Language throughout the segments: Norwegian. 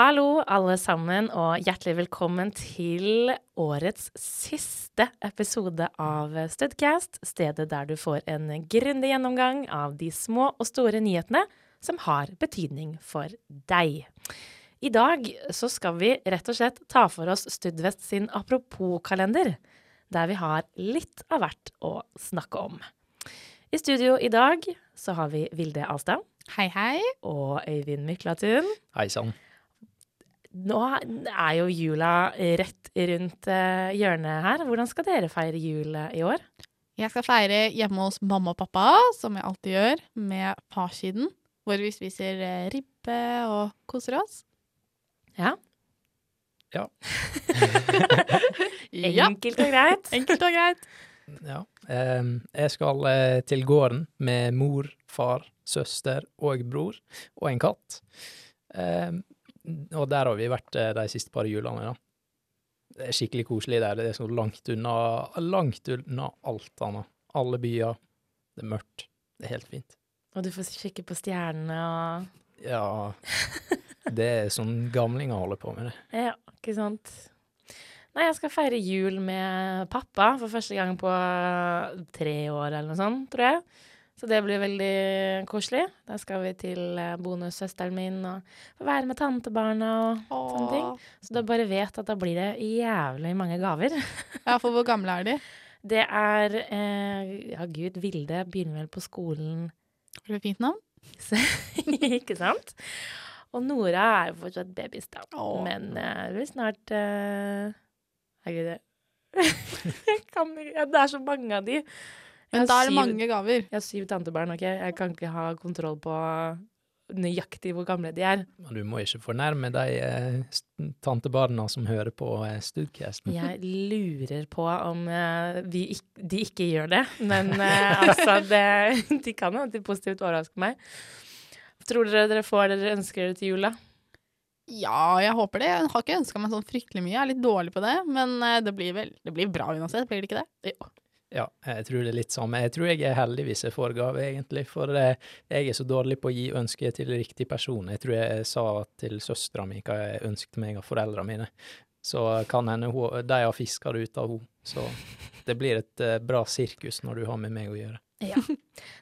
Hallo, alle sammen, og hjertelig velkommen til årets siste episode av Studcast. Stedet der du får en grundig gjennomgang av de små og store nyhetene som har betydning for deg. I dag så skal vi rett og slett ta for oss Studvest sin apropos-kalender, der vi har litt av hvert å snakke om. I studio i dag så har vi Vilde Alstad. Hei, hei. Og Øyvind Myklatun. Hei sann. Nå er jo jula rett rundt eh, hjørnet her. Hvordan skal dere feire jul eh, i år? Jeg skal feire hjemme hos mamma og pappa, som jeg alltid gjør, med farssiden. Hvor vi spiser eh, ribbe og koser oss. Ja. Ja. Enkelt og greit. Enkelt og greit. Ja. Jeg skal til gården med mor, far, søster og bror, og en katt. Og der har vi vært eh, de siste par julene, ja. Det er skikkelig koselig der. Det er så langt unna, langt unna alt annet. Alle byer. Det er mørkt. Det er helt fint. Og du får kikke på stjernene og Ja, det er sånn gamlinger holder på med det. Ja, ikke sant. Nei, jeg skal feire jul med pappa for første gang på tre år eller noe sånt, tror jeg. Så det blir veldig koselig. Da skal vi til eh, bonussøsteren min og få være med tantebarna og sånne ting. Så da bare vet at da blir det jævlig mange gaver. Ja, for hvor gamle er de? Det er eh, Ja, gud, Vilde begynner vel på skolen Har du fint navn? Ikke sant? Og Nora er jo fortsatt babys, da. Åh. Men eh, det blir snart eh, Herregud, det Det er så mange av de. Men da er det mange gaver. Jeg har syv tantebarn, OK? Jeg kan ikke ha kontroll på nøyaktig hvor gamle de er. Men du må ikke fornærme de eh, tantebarna som hører på eh, Studcasten. Jeg lurer på om eh, vi ikk, de ikke gjør det. Men eh, altså, det, de kan jo alltid positivt overraske meg. Tror dere dere får det dere ønsker dere til jul, da? Ja, jeg håper det. Jeg har ikke ønska meg sånn fryktelig mye. Jeg er litt dårlig på det. Men eh, det blir vel det blir bra uansett, blir det ikke det? Jo. Ja, jeg tror det er litt samme. Jeg tror jeg er heldig hvis jeg får gave, egentlig. For eh, jeg er så dårlig på å gi ønsker til riktig person. Jeg tror jeg sa til søstera mi hva jeg ønsket meg av foreldrene mine. Så kan hende hun, de har fiska det ut av henne. Så det blir et eh, bra sirkus når du har med meg å gjøre. Ja.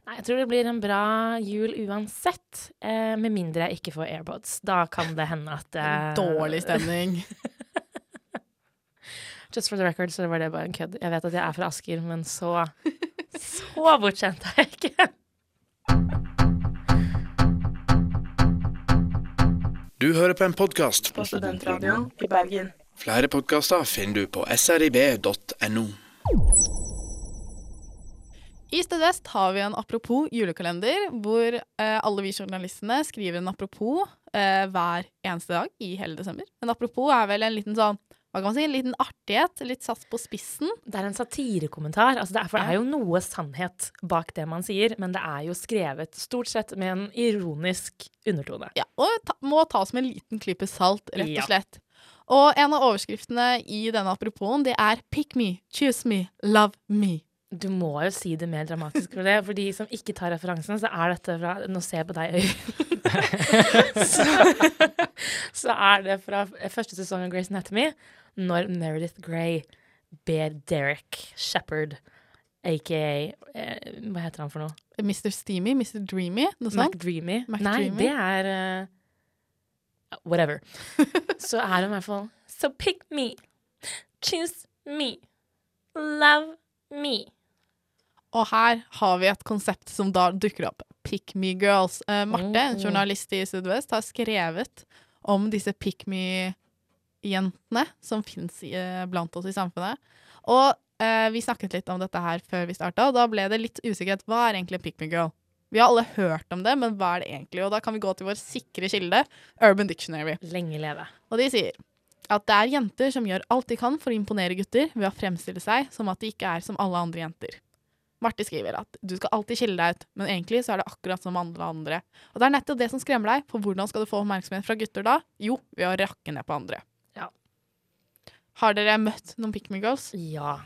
Nei, jeg tror det blir en bra jul uansett. Eh, med mindre jeg ikke får AirPods. Da kan det hende at eh, Dårlig stemning. Just for the record så var det bare en kødd. Jeg vet at jeg er fra Asker, men så Så bortskjemt er jeg ikke. Du hører på en podkast. På Studentradioen i Bergen. Flere podkaster finner du på srib.no. I Studest har vi en apropos julekalender, hvor eh, alle vi journalistene skriver en apropos eh, hver eneste dag i hele desember. En apropos er vel en liten sånn, hva kan man si, en liten artighet, litt satt på spissen. Det er en satirekommentar. Altså det, er, for det er jo noe sannhet bak det man sier, men det er jo skrevet stort sett med en ironisk undertone. Ja, og ta, må tas med en liten klype salt, rett og slett. Og en av overskriftene i denne aproposen, det er Pick me, choose me, love me. Du må jo si det mer dramatisk for det. For de som ikke tar referansen, så er dette fra Nå ser jeg på deg, Øyvind. så, så er det fra første sesong av Grace Anatomy, når Meredith Grey ber Derek Shepherd, aka eh, Hva heter han for noe? Mr. Steamy, Mr. Dreamy, noe sånt. McDreamy? Nei, det er uh, Whatever. så er det i hvert fall So pick me. Choose me. Love me. Og her har vi et konsept som da dukker opp. Pick me girls. Uh, Marte, en Oh. journalist i Sydvest, har skrevet om disse pick me-jentene som fins eh, blant oss i samfunnet. Og eh, vi snakket litt om dette her før vi starta, og da ble det litt usikkerhet. Hva er egentlig en pick me girl? Vi har alle hørt om det, men hva er det egentlig? Og da kan vi gå til vår sikre kilde, Urban Dictionary. Lenge leve. Og de sier at det er jenter som gjør alt de kan for å imponere gutter ved å fremstille seg som at de ikke er som alle andre jenter. Marte skriver at du skal alltid skille deg ut, men egentlig så er det akkurat som alle andre. Og det er nettopp det som skremmer deg, for hvordan skal du få oppmerksomhet fra gutter da? Jo, ved å rakke ned på andre. Har dere møtt noen pick me girls? Ja.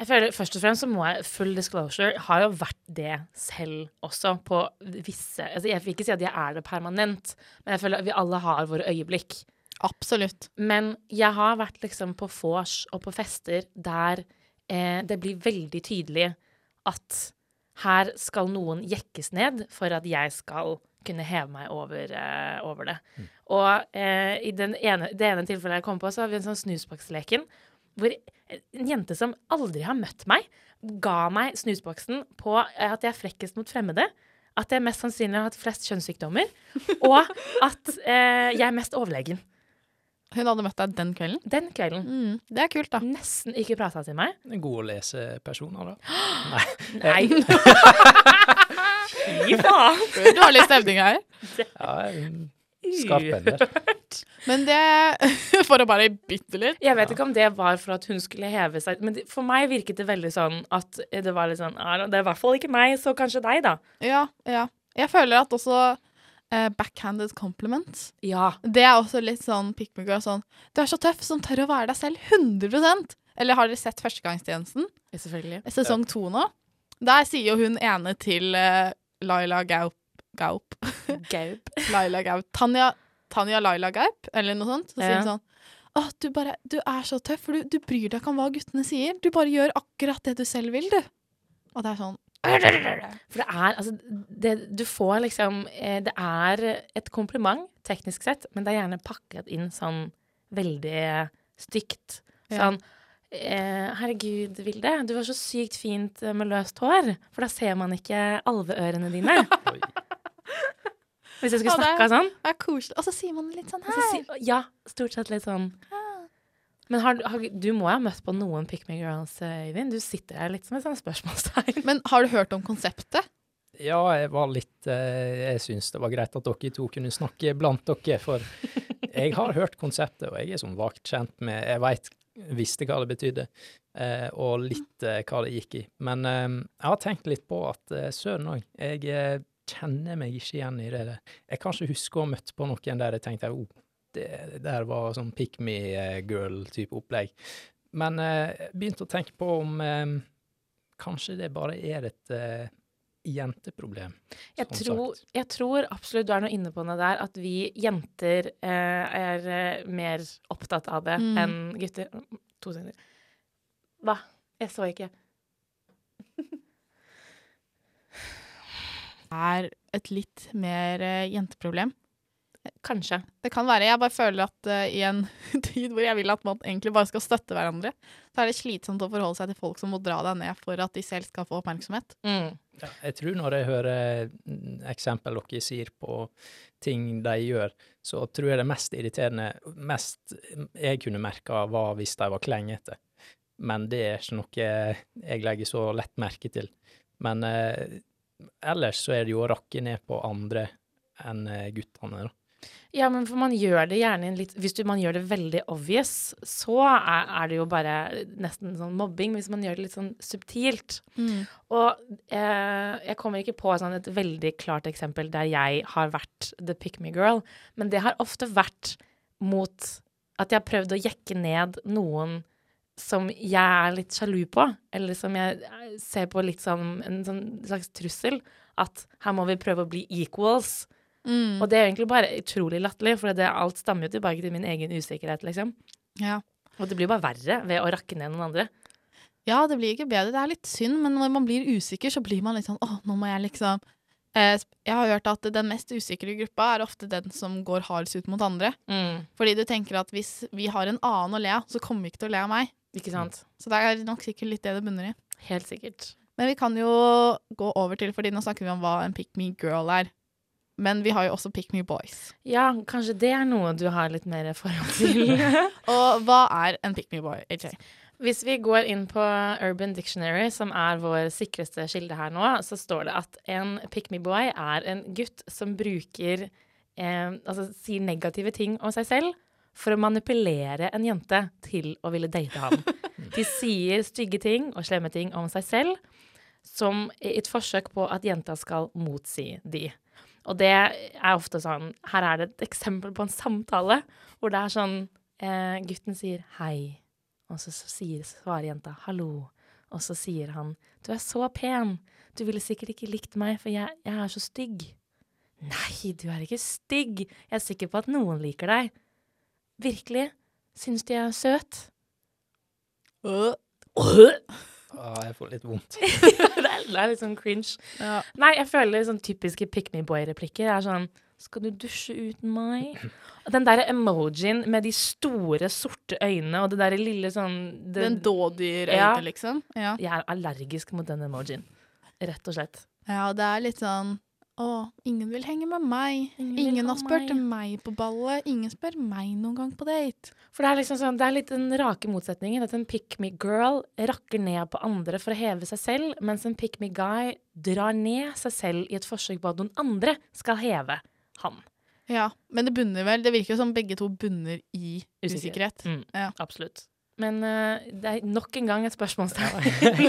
Jeg føler Først og fremst så må jeg Full disclosure har jo vært det selv også, på visse altså Jeg vil ikke si at jeg er det permanent, men jeg føler at vi alle har våre øyeblikk Absolutt. Men jeg har vært liksom på vors og på fester der eh, det blir veldig tydelig at her skal noen jekkes ned for at jeg skal kunne heve meg over, eh, over det. Og eh, i den ene, det ene tilfellet jeg kom på, så har vi en sånn snusboksleken hvor en jente som aldri har møtt meg, ga meg snusboksen på at jeg er frekkest mot fremmede. At jeg mest sannsynlig har hatt flest kjønnssykdommer, og at eh, jeg er mest overlegen. Hun hadde møtt deg den kvelden. Den kvelden. Mm, det er kult, da. Nesten ikke prata til meg. En god å lese personer, da. Nei. Nei. Fy faen! Du har litt stemning her. Ja, en skarp ender. Men det For å bare bytte litt. Jeg vet ikke om det var for at hun skulle heve seg, men for meg virket det veldig sånn at det var litt sånn «Ah, Det er i hvert fall ikke meg, så kanskje deg, da. Ja, ja. Jeg føler at også eh, backhanded compliments Ja. Det er også litt sånn pick me girl. Sånn Du er så tøff som tør å være deg selv 100% Eller har dere sett Førstegangstjenesten? Selvfølgelig. Sesong to nå. Der sier jo hun ene til uh, Laila Gaup Gaup. Gaup. Laila Gaup. Tanja, Tanja Laila Gaup, eller noe sånt. Så sier hun sånn Å, du bare Du er så tøff, for du, du bryr deg ikke om hva guttene sier. Du bare gjør akkurat det du selv vil, du. Og det er sånn For det er altså det, Du får liksom eh, Det er et kompliment, teknisk sett, men det er gjerne pakket inn sånn veldig stygt. Sånn eh, Herregud, Vilde, du har så sykt fint eh, med løst hår, for da ser man ikke alveørene dine. Hvis jeg skulle snakka sånn. Er. Og så sier man litt sånn her. ja, stort sett litt sånn. Men har, du- har, du må jo ha møtt på noen pick me girls, eh, Øyvind. Du sitter her litt som et sånt spørsmålstegn. Men har du hørt om konseptet? Ja, jeg var litt eh, Jeg syns det var greit at dere to kunne snakke blant dere, for jeg har hørt konseptet, og jeg er sånn vagt kjent med Jeg veit visste hva det betydde, eh, og litt eh, hva det gikk i. Men eh, jeg har tenkt litt på at eh, søren òg, jeg eh, kjenner meg ikke igjen i det. Jeg kan ikke huske å ha møtt på noen der jeg tenkte oh, det der var sånn pick me eh, girl-type opplegg. Men eh, begynte å tenke på om eh, kanskje det bare er et eh, jenteproblem. Jeg tror, sagt. jeg tror absolutt du er noe inne på noe der, at vi jenter eh, er eh, mer opptatt av det Mm. enn gutter. To sekunder. Hva? Jeg så ikke. Er et litt mer jenteproblem. Kanskje. Det kan være. Jeg bare føler at uh, i en tid hvor jeg vil at man egentlig bare skal støtte hverandre, så er det slitsomt å forholde seg til folk som må dra deg ned for at de selv skal få oppmerksomhet. Mm. Ja, jeg tror når jeg hører mm, eksempel dere sier på ting de gjør, så tror jeg det mest irriterende, mest jeg kunne merka, var hvis de var klengete. Men det er ikke noe jeg legger så lett merke til. Men uh, ellers så er det jo å rakke ned på andre enn eh, guttene, da. Ja, men for man gjør det gjerne en litt Hvis du, man gjør det veldig obvious, så er, er det jo bare nesten sånn mobbing. Hvis man gjør det litt sånn subtilt. Og eh, jeg kommer ikke på sånn et veldig klart eksempel der jeg har vært the pick me girl, men det har ofte vært mot at jeg har prøvd å jekke ned noen som jeg er litt sjalu på, eller som jeg eh, ser på litt som en sånn slags trussel. At her må vi prøve å bli equals. Mm. Og det er egentlig bare utrolig latterlig, for det, alt stammer jo tilbake til min egen usikkerhet, liksom. Ja. Og det blir bare verre ved å rakke ned noen andre. ja, det blir ikke bedre. Det er litt synd, men når man blir usikker, så blir man litt sånn åh, nå må jeg liksom eh, Jeg har hørt at den mest usikre gruppa er ofte den som går hardest ut mot andre. Fordi du tenker at hvis vi har en annen å le av, så kommer vi ikke til å le av meg. Ikke sant? Så det er nok sikkert litt det det bunner i. Helt sikkert. Men vi kan jo gå over til, fordi nå snakker vi om hva en pick me girl er. Men vi har jo også pick me boys. Ja, kanskje det er noe du har litt mer forhold til. Og hva er en pick me boy, AJ? Hvis vi går inn på Urban Dictionary, som er vår sikreste kilde her nå, så står det at en pick me boy er en gutt som bruker eh, Altså sier negative ting om seg selv for å manipulere en jente til å ville date ham. De sier stygge ting og slemme ting om seg selv som i et forsøk på at jenta skal motsi de. Og det er ofte sånn Her er det et eksempel på en samtale hvor det er sånn eh, Gutten sier hei, og så, så sier, svarer jenta hallo. Og så sier han du er så pen, du ville sikkert ikke likt meg, for jeg, jeg er så stygg. Nei, du er ikke stygg, jeg er sikker på at noen liker deg. virkelig syns de er søt. Øh. Ah, jeg får litt vondt. det, er, det er litt sånn cringe. Ja. Nei, jeg føler sånn typiske pick me boy-replikker er sånn Skal du dusje uten meg? Og Den derre emojien med de store, sorte øynene og det derre lille sånn det, Den dådyrøyne, Ja. liksom. Ja. Jeg er allergisk mot den emojien. Rett og slett. ja, det er litt sånn Å, ingen vil henge med meg. Ingen Ingen, har spurt meg. meg på ballet. Ingen spør meg noen gang på date. For det er liksom sånn, det er litt den rake motsetningen. At en pick me girl rakker ned på andre for å heve seg selv, mens en pick me guy drar ned seg selv i et forsøk på at noen andre skal heve han. Ja, men det bunner vel Det virker jo som begge to bunner i usikkerhet. Mm, Ja. Absolutt. Men uh, det er nok en gang et spørsmålstegn.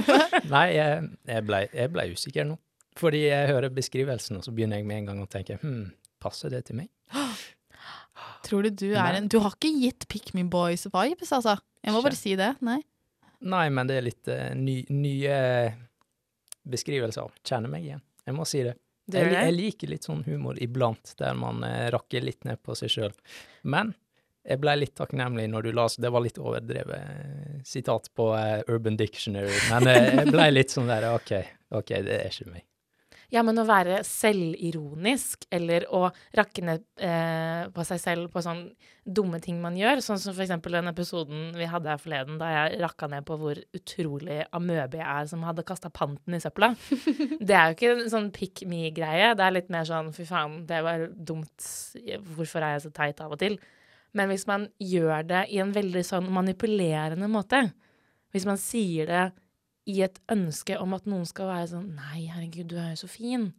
Nei, jeg, jeg, ble, ble usikker nå. Fordi jeg hører beskrivelsen, og så begynner jeg med en gang å tenke hm, passer det til meg? Tror du du er en Du har ikke gitt Pick Me Boys-vibes, altså. Jeg må bare si det. Nei. Nei, men det er litt uh, ny, nye beskrivelser av. Kjenner meg igjen. Jeg må si det. det Jeg, jeg liker litt sånn humor iblant, der man uh, rakker litt ned på seg sjøl. Men jeg ble litt takknemlig når du las Det var litt overdrevet eh, sitat på uh, Urban Dictionary, men jeg ble litt sånn der OK, OK, det er ikke meg. Ja, men å være selvironisk, eller å rakke ned eh, på seg selv på sånn dumme ting man gjør, sånn som eksempel den episoden vi hadde her forleden, da jeg rakka ned på hvor utrolig amøbe jeg er som hadde kasta panten i søpla. Det er jo ikke en sånn pick me-greie, det er litt mer sånn fy faen, det var dumt, hvorfor er jeg så teit av og til? Men hvis man gjør det i en veldig sånn manipulerende måte, hvis man sier det i et ønske om at noen skal være sånn Nei, herregud, du er jo så fin.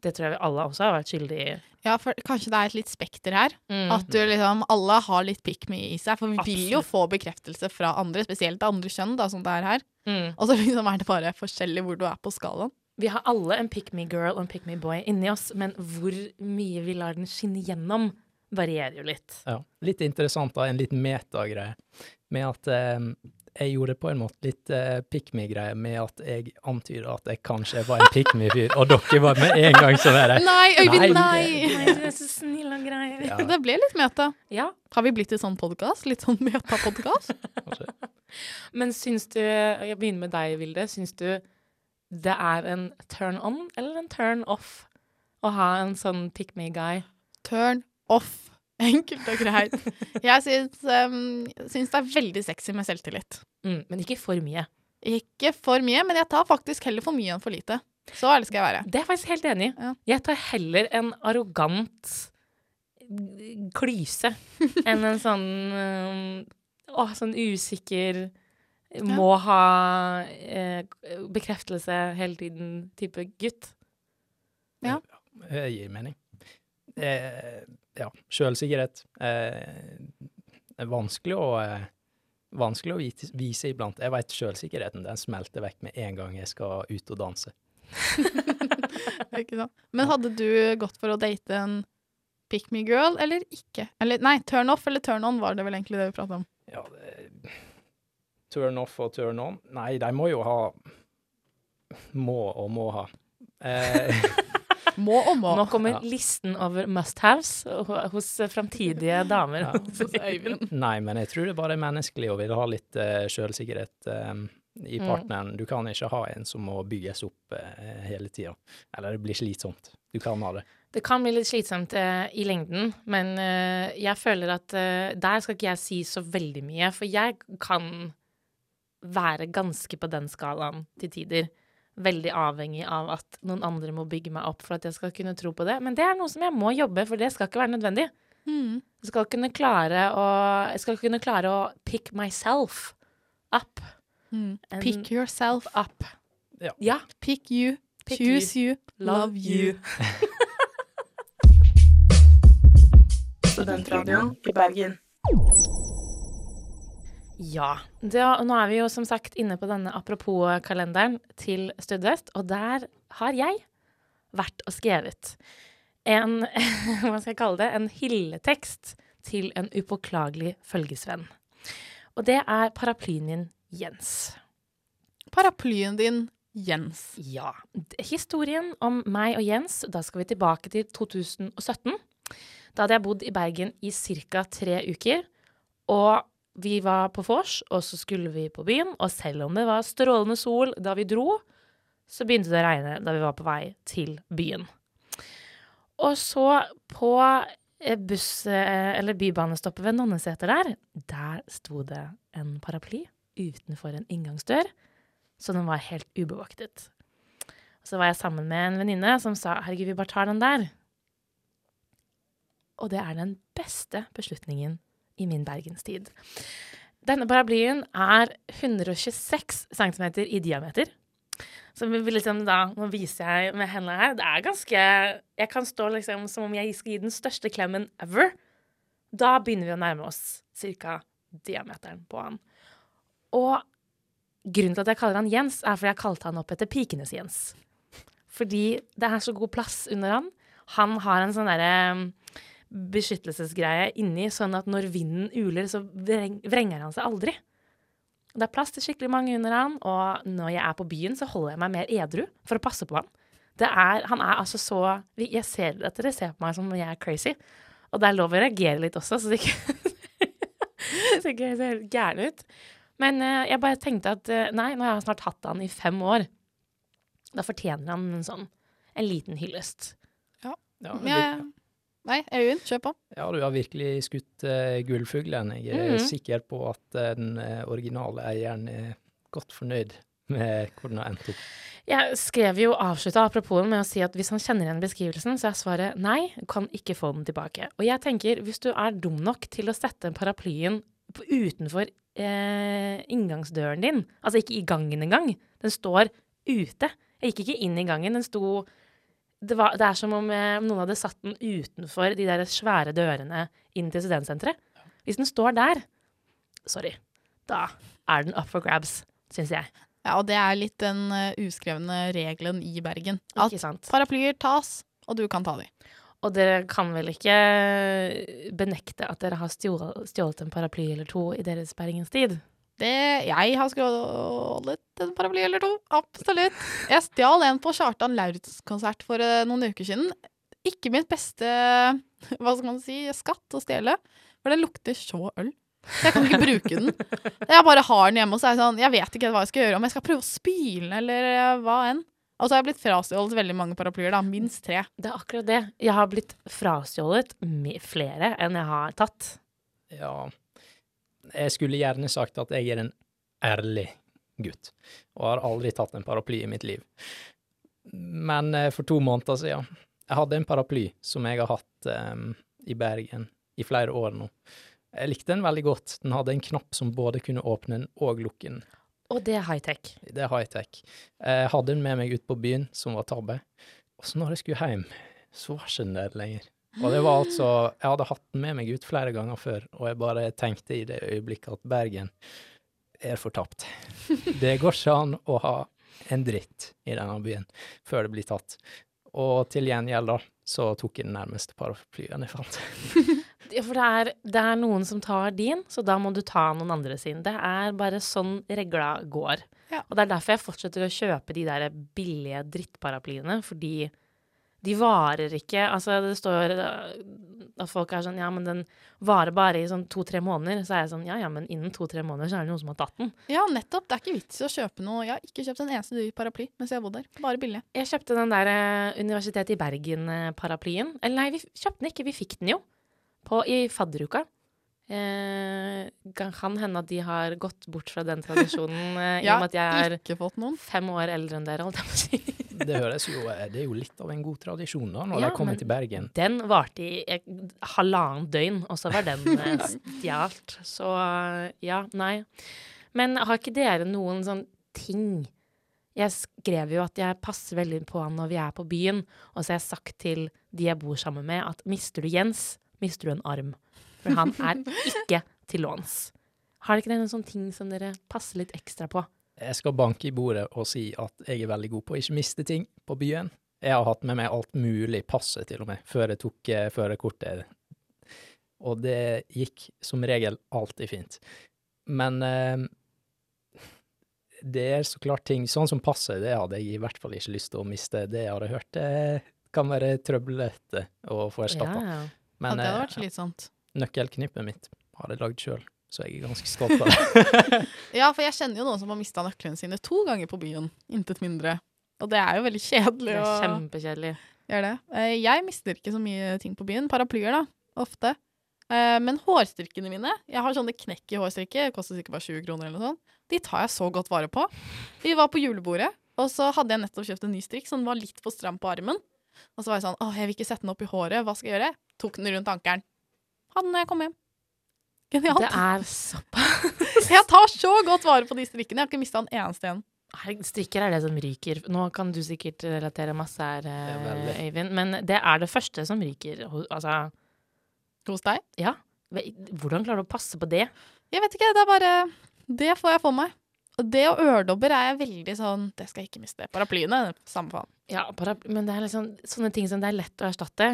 Det tror jeg vi alle også har vært skyldig i. Ja, for kanskje det er et litt spekter her. Mm. At du liksom Alle har litt pick me i seg. For vi vil jo få bekreftelse fra andre, spesielt andre kjønn, da, som det er her. Mm. Og så liksom er det bare forskjellig hvor du er på skalaen. Vi har alle en pick me girl og en pick me boy inni oss, men hvor mye vi lar den skinne gjennom, varierer jo litt. Ja. Litt interessant, da, en litt metagreie, med at eh, jeg gjorde på en måte litt eh, pick me-greie med at jeg antyder at jeg kanskje var en pick me-fyr, og dere var med en gang sånn der Nei, Øyvind, Nei, nei! Nei, du er så snill og grei. Ja, Det ble litt meta. Ja, Har vi blitt en sånn podkast? Litt sånn meta-podkast? men syns du Jeg begynner med deg, Vilde. Syns du det er en turn on eller en turn off å ha en sånn pick me guy? Turn off. Enkelt og greit. Jeg syns, um, syns det er veldig sexy med selvtillit. Mm, men ikke for mye. Ikke for mye, men jeg tar faktisk heller for mye enn for lite. Så ærlig skal jeg være. Det er jeg faktisk helt enig i. Ja. Jeg tar heller en arrogant klyse enn en sånn um, Å, sånn usikker Må ha eh, bekreftelse hele tiden-type gutt. Det gir mening. Eh, ja, sjølsikkerhet. Eh, er vanskelig å eh, Vanskelig å vise, iblant. Jeg veit sjølsikkerheten den smelter vekk med en gang jeg skal ut og danse. Ikke sant? Men hadde du gått for å date en pick me girl eller ikke? Eller nei, turn off eller turn on var det vel egentlig det vi pratet om. Ja, det, turn off og turn on Nei, de må jo ha Må og må ha. Eh, Må og må. Nå kommer Ja. listen over must-haves hos framtidige damer. Ja. Hos nei, men jeg tror det bare er menneskelig å ville ha litt uh, sjølsikkerhet eh, i Mm. partneren. Du kan ikke ha en som må bygges opp uh, hele tida. Eller det blir slitsomt. Du kan ha det. Det kan bli litt slitsomt eh, i lengden, men eh, jeg føler at eh, der skal ikke jeg si så veldig mye, for jeg kan være ganske på den skalaen til tider. Veldig avhengig av at noen andre må bygge meg opp for at jeg skal kunne tro på det. Men det er noe som jeg må jobbe, for det skal ikke være nødvendig. Mm. Jeg skal kunne klare å, jeg skal kunne klare å pick myself up. Mm. Pick yourself up. Ja. Ja. Pick you. Pick choose you. Love you. Studentradioen i Bergen. Ja. Det, nå er vi jo som sagt inne på denne apropos-kalenderen til Studvest, og der har jeg vært og skrevet en Hva skal jeg kalle det? En hylletekst til en upåklagelig følgesvenn. Og det er paraplyen din Jens. Paraplyen din, Jens. Ja. Historien om meg og Jens, da skal vi tilbake til 2017. Da hadde jeg bodd i Bergen i ca. tre uker. Og vi var på vors, og så skulle vi på byen. Og selv om det var strålende sol da vi dro, så begynte det å regne da vi var på vei til byen. Og så på eh, buss- eh, eller bybanestoppet ved Nonneseter der, der sto det en paraply utenfor en inngangsdør, så den var helt ubevoktet. Så var jeg sammen med en venninne som sa herregud, vi bare tar den der. Og det er den beste beslutningen i min bergenstid. Denne paraplyen er 126 cm i diameter. Så liksom da, nå viser jeg med hendene her, det er ganske Jeg kan stå liksom som om jeg skal gi den største klemmen ever. Da begynner vi å nærme oss cirka diameteren på han. Og grunnen til at jeg kaller han Jens, er fordi jeg kalte han opp etter Pikenes-Jens. Fordi det er så god plass under han. Han har en sånn derre beskyttelsesgreie inni, sånn at når vinden uler, så vrenger han seg aldri. Det er plass til skikkelig mange under han, og når jeg er på byen, så holder jeg meg mer edru for å passe på han. Det er, han er altså så Jeg ser at dere ser på meg som om jeg er crazy. Og det er lov å reagere litt også, så det ikke så ikke jeg ser helt gæren ut. Men eh, jeg bare tenkte at eh, nei, nå har jeg snart hatt han i fem år. Da fortjener han en sånn en liten hyllest. Ja, Ja, ja. Nei, Øyvind, kjør på. ja, du har virkelig skutt uh, gullfuglen. Jeg er Mhm. sikker på at uh, den eh, originale eieren er godt fornøyd med hvordan det har endt opp. Jeg skrev jo avslutta apropos med å si at hvis han kjenner igjen beskrivelsen, så er svaret nei, kan ikke få den tilbake. Og jeg tenker, hvis du er dum nok til å sette paraplyen på, utenfor eh, inngangsdøren din, altså ikke i gangen engang, den står ute. Jeg gikk ikke inn i gangen, den sto det, var, det er som om eh, noen hadde satt den utenfor de der svære dørene inn til studentsenteret. Hvis den står der, sorry, da er den up for grabs, syns jeg. Ja, og det er litt den eh, uskrevne regelen i Bergen. At paraplyer tas, og du kan ta de. Og dere kan vel ikke benekte at dere har stjålet, stjålet en paraply eller to i deres bergenstid? Det, jeg har skrålet en paraply eller to. Absolutt. Jeg stjal en på Kjartan Lauritzen-konsert for eh, noen uker siden. Ikke mitt beste hva skal man si, skatt å stjele, for den lukter så øl. Så jeg kan ikke bruke den. Jeg bare har den hjemme, og så er jeg sånn Jeg vet ikke hva jeg skal gjøre, om jeg skal prøve å spyle den, eller eh, hva enn. Og så har jeg blitt frastjålet veldig mange paraplyer, da. Minst tre. Det er akkurat det. Jeg har blitt frastjålet flere enn jeg har tatt. Ja, jeg skulle gjerne sagt at jeg er en ærlig gutt, og har aldri tatt en paraply i mitt liv. Men eh, for to måneder siden, jeg hadde en paraply som jeg har hatt um, i Bergen i flere år nå. Jeg likte den veldig godt. Den hadde en knapp som både kunne åpne den og lukke den. Og det er high-tech. Det er high-tech. Jeg hadde den med meg ut på byen, som var tabbe. Og så når jeg skulle hjem, så var ikke den der lenger. Og det var altså Jeg hadde hatt den med meg ut flere ganger før, og jeg bare tenkte i det øyeblikket at Bergen er fortapt. Det går ikke an å ha en dritt i denne byen før det blir tatt. Og til gjengjeld, da, så tok jeg den nærmeste paraplyen jeg fant. Ja, for det er, det er noen som tar din, så da må du ta noen andre sin. Det er bare sånn regla går. Ja. Og det er derfor jeg fortsetter å kjøpe de der billige drittparaplyene, fordi de varer ikke Altså, det står uh, at folk er sånn Ja, men den varer bare i sånn to-tre måneder. Så er jeg sånn Ja, ja, men innen to-tre måneder så er det noen som har tatt den. Ja, nettopp. Det er ikke vits i å kjøpe noe. Jeg har ikke kjøpt en eneste dyr paraply mens jeg har bodd der. Bare billig. Jeg kjøpte den der uh, Universitetet i Bergen-paraplyen. Eller nei, vi kjøpte den ikke, vi fikk den jo. På, I fadderuka. Eh, kan hende at de har gått bort fra den tradisjonen, eh, i og med at jeg er fem år eldre enn dere, holdt jeg på å si. Det høres jo eh, Det er jo litt av en god tradisjon, da, når Ja, de kommer til Bergen. Den varte i eh, halvannet døgn, og så var den eh, stjålet. Så eh, ja, nei. Men har ikke dere noen sånn ting Jeg skrev jo at jeg passer veldig på han når vi er på byen, og så har jeg sagt til de jeg bor sammen med, at mister du Jens, mister du en arm. For han er ikke til låns. Har dere ikke noen sånne ting som dere passer litt ekstra på? Jeg skal banke i bordet og si at jeg er veldig god på å ikke miste ting på byen. Jeg har hatt med meg alt mulig, passet til og med, før jeg tok eh, førerkortet. Og det gikk som regel alltid fint. Men eh, det er så klart ting Sånn som passet, det hadde jeg i hvert fall ikke lyst til å miste. Det jeg hadde hørt, det kan være trøblete å få erstatta. Ja, ja. Ja, det hadde eh, vært slitsomt. nøkkelknippet mitt har jeg lagd sjøl, så jeg er ganske stolt av det. Ja, for jeg kjenner jo noen som har mista nøklene sine to ganger på byen. Intet mindre. Og det er jo veldig kjedelig. Det er kjempekjedelig. Gjør det. Eh, Jeg mister ikke så mye ting på byen. Paraplyer, da. Ofte. Eh, Men hårstrikkene mine Jeg har sånne knekk i hårstrikke. Koster sikkert bare 20 kroner eller noe sånt. De tar jeg så godt vare på. Vi var på julebordet, og så hadde jeg nettopp kjøpt en ny strikk som var litt for stram på armen. Og så var jeg sånn Åh, jeg vil ikke sette den opp i håret. Hva skal jeg gjøre? Tok den rundt ankelen. Ha den når jeg kom hjem. Genialt. Det er såpass Jeg tar så godt vare på de strikkene. Jeg har ikke mista en eneste en. Strikker er det som ryker. Nå kan du sikkert relatere masse her, er eh. Øyvind, men det er det første som ryker. Altså, Hos deg? Ja. hvordan klarer du å passe på det? Jeg vet ikke. Det er bare Det får jeg for meg. Og det og øredobber er jeg veldig sånn Det skal jeg ikke miste. Paraplyene, samme faen. Ja, men det er liksom sånne ting som det er lett å erstatte,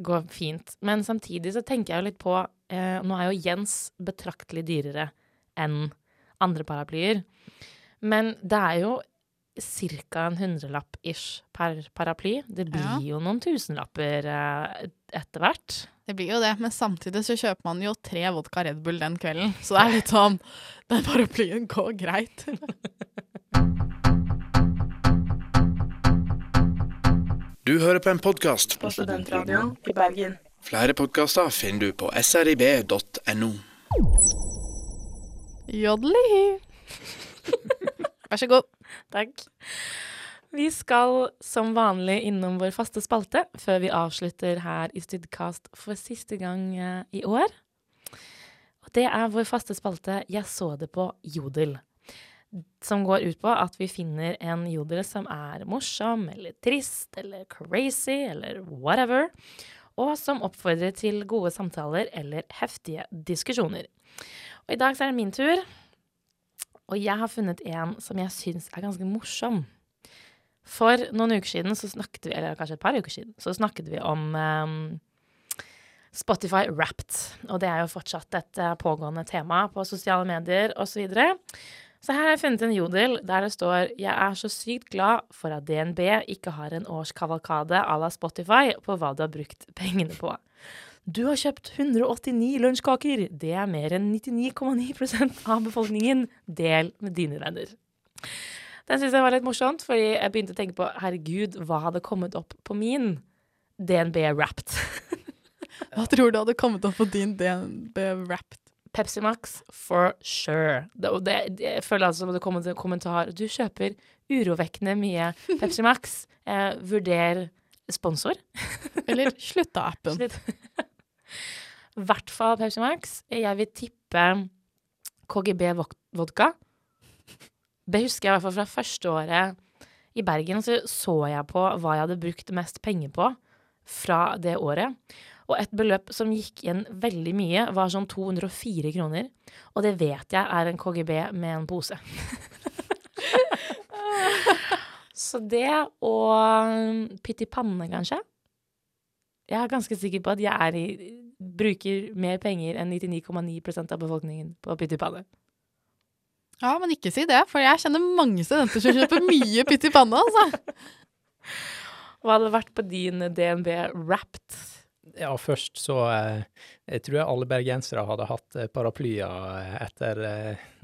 går fint. Men samtidig så tenker jeg jo litt på eh, Nå er jo Jens betraktelig dyrere enn andre paraplyer. Men det er jo ca. en hundrelapp ish per paraply. Det blir Ja. jo noen tusenlapper eh, etter hvert. Det blir jo det, men samtidig så kjøper man jo tre vodka Red Bull den kvelden. Så det er litt sånn Den paraplyen går greit. Du hører på en podkast. På Studentradioen i Bergen. Flere podkaster finner du på srib.no. Jodli. Vær så god. Takk. Vi skal som vanlig innom vår faste spalte før vi avslutter her i Studcast for siste gang eh, i år. Og det er vår faste spalte Jeg så det på Jodel. Som går ut på at vi finner en jodel som er morsom eller trist eller crazy eller whatever, og som oppfordrer til gode samtaler eller heftige diskusjoner. Og i dag så er det min tur. Og jeg har funnet en som jeg syns er ganske morsom. For noen uker siden, så snakket vi, eller kanskje et par uker siden, så snakket vi om um, Spotify Wrapped. Og det er jo fortsatt et eh, pågående tema på sosiale medier osv. Så, videre. Så her har jeg funnet en jodel der det står Jeg er så sykt glad for at DNB ikke har en årskavalkade à la Spotify på hva du har brukt pengene på. Du har kjøpt 189 lunsjkaker. Det er mer enn 99,9% av befolkningen. Del med dine venner. Den syns jeg var litt morsomt, fordi jeg begynte å tenke på herregud, hva hadde kommet opp på min DNB Wrapped? Hva tror du hadde kommet opp på din DNB Wrapped? Pepsi Max for sure. Det, det, jeg føler altså det kommer en kommentar Du kjøper urovekkende mye Pepsi Max. Eh, vurder sponsor. Eller slutt av appen. Slutt. I hvert fall Pepsi Max. Jeg vil tippe KGB vodka. Det husker jeg i hvert fall fra første året i Bergen. Så så jeg på hva jeg hadde brukt mest penger på fra det året. Og et beløp som gikk igjen veldig mye, var sånn 204 kroner. Og det vet jeg er en KGB med en pose. Så det og pytt i panne, kanskje. Jeg er ganske sikker på at jeg i, bruker mer penger enn 99,9% av befolkningen på pytt i panne. Ja, men ikke si det, for jeg kjenner mange studenter som kjøper mye pytt i panne, altså. Hva hadde vært på din DNB Wrapped? Ja, først så eh, Jeg tror alle bergensere hadde hatt eh, paraplyer eh, etter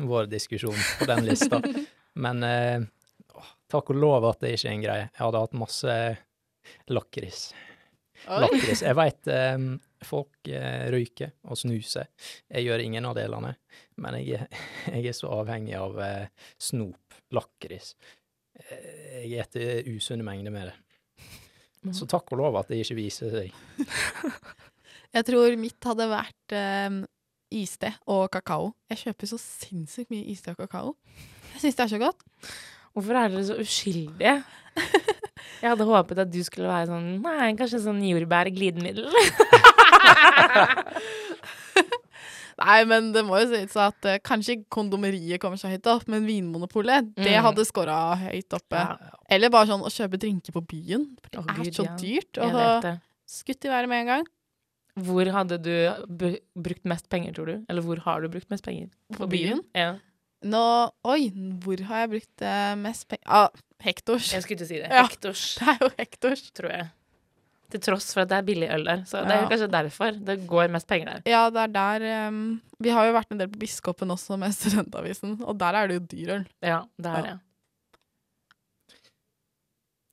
vår diskusjon på den lista. Men eh, takk og lov at det ikke er en greie. Jeg hadde hatt masse lakris. Lakris. Jeg veit folk røyker og snuser. Jeg gjør ingen av delene. Men jeg, jeg er så avhengig av snop, lakris. Jeg spiser usunne mengder med det. Så takk og lov at det ikke viser seg. Jeg tror mitt hadde vært um, iste og kakao. Jeg kjøper så sinnssykt mye iste og kakao. Jeg syns det er så godt. Hvorfor er dere så uskyldige? Jeg hadde håpet at du skulle være sånn Nei, kanskje sånn jordbær-glidemiddel. Nei, men det må jo sies at uh, kanskje kondomeriet kommer så høyt opp, men Vinmonopolet, det Mm. hadde scora høyt oppe. Ja. Eller bare sånn å kjøpe drinker på byen. Det oh, er Gud, så ja. dyrt. Og så skutt i været med en gang. Hvor hadde du brukt mest penger, tror du? Eller hvor har du brukt mest penger? På byen? Ja. Nå Oi, hvor har jeg brukt eh, mest penger? Ah, Hektors. Jeg skulle ikke si det. Ja. Hektors, Det er jo Hektors. tror jeg. Til tross for at det er billig øl der. Så det er Ja. jo kanskje derfor det går mest penger der. Ja, det er der um, Vi har jo vært en del på Biskopen også med Studentavisen, og der er det jo dyr øl. Ja, det er det.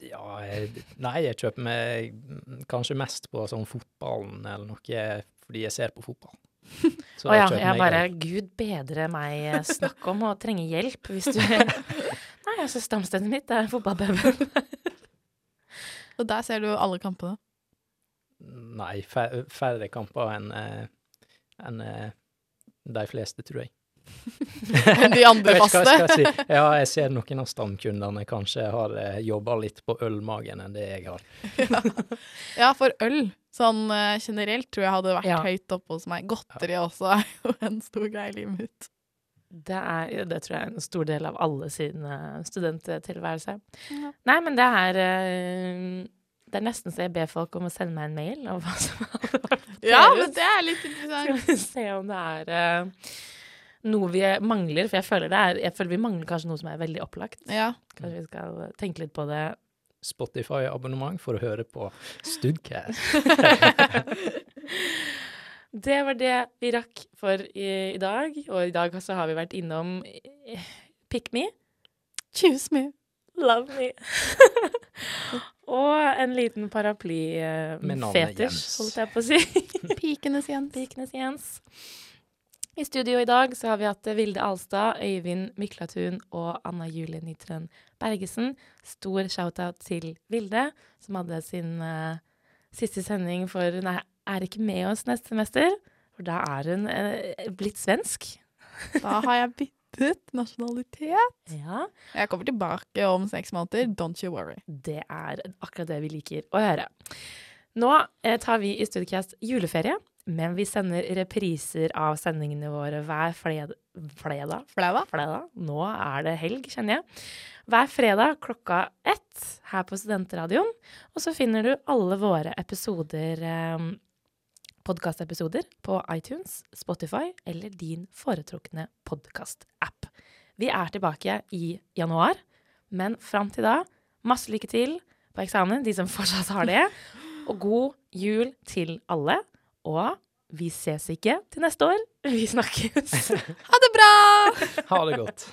Ja, jeg, nei, jeg kjøper meg kanskje mest på sånn fotballen eller noe, fordi jeg ser på fotball. Å oh, ja, jeg bare øl. Gud bedre meg eh, snakk om å trenge hjelp hvis du Nei, altså stamstedet mitt er fotballpuben. Og der ser du alle kampene. Nei, fær- færre kamper enn eh, enn, eh, de fleste, tror jeg. Enn de andre faste. jeg si. Ja, jeg ser noen av stamkundene kanskje har eh, jobba litt på ølmagen enn det jeg har. Ja, for øl sånn eh, generelt tror jeg hadde vært Ja. høyt oppe hos meg. Godteri også er jo en stor greie i livet mitt. Det er det tror jeg er en stor del av alle sine studenttilværelser. studenttilværelse. Ja. Nei, men det er eh, Det er nesten så jeg ber folk om å sende meg en mail om hva som hadde vært på Ja, men det er litt interessant. Skal vi se om det er uh, noe vi mangler, for jeg føler, det er, jeg føler vi mangler kanskje noe som er veldig opplagt. Ja. Kanskje vi skal tenke litt på det. Spotify-abonnement for å høre på Studcast. Det var det vi rakk for i, i dag, og i dag så har vi vært innom eh, Pick Me, Choose me. Love Me og en liten paraplyfetisj, Jens. holdt jeg på å si. Pikenes Jens. Pikenes Jens. I studio i dag så har vi hatt Vilde Alstad, Øyvind Myklatun og Anna Julie Nytren Bergesen. Stor shout-out til Vilde, som hadde sin eh, siste sending for Nei, er ikke med oss neste semester. For da er hun eh, blitt svensk. Da har jeg byttet nasjonalitet. Ja. Jeg kommer tilbake om seks måneder. Don't you worry. Det er akkurat det vi liker å høre. Nå eh, tar vi i Studiecast juleferie, men vi sender repriser av sendingene våre hver fled fredag. Flaua? fredag. Nå er det helg, kjenner jeg. Hver fredag klokka ett her på Studentradioen. Og så finner du alle våre episoder, eh, podkastepisoder, på iTunes, Spotify eller din foretrukne podkastapp. Vi er tilbake i januar, men fram til da, masse lykke til på eksamen, de som fortsatt har det. Og god jul til alle. Og vi ses ikke til neste år. Vi snakkes. Ha det bra! Ha det godt.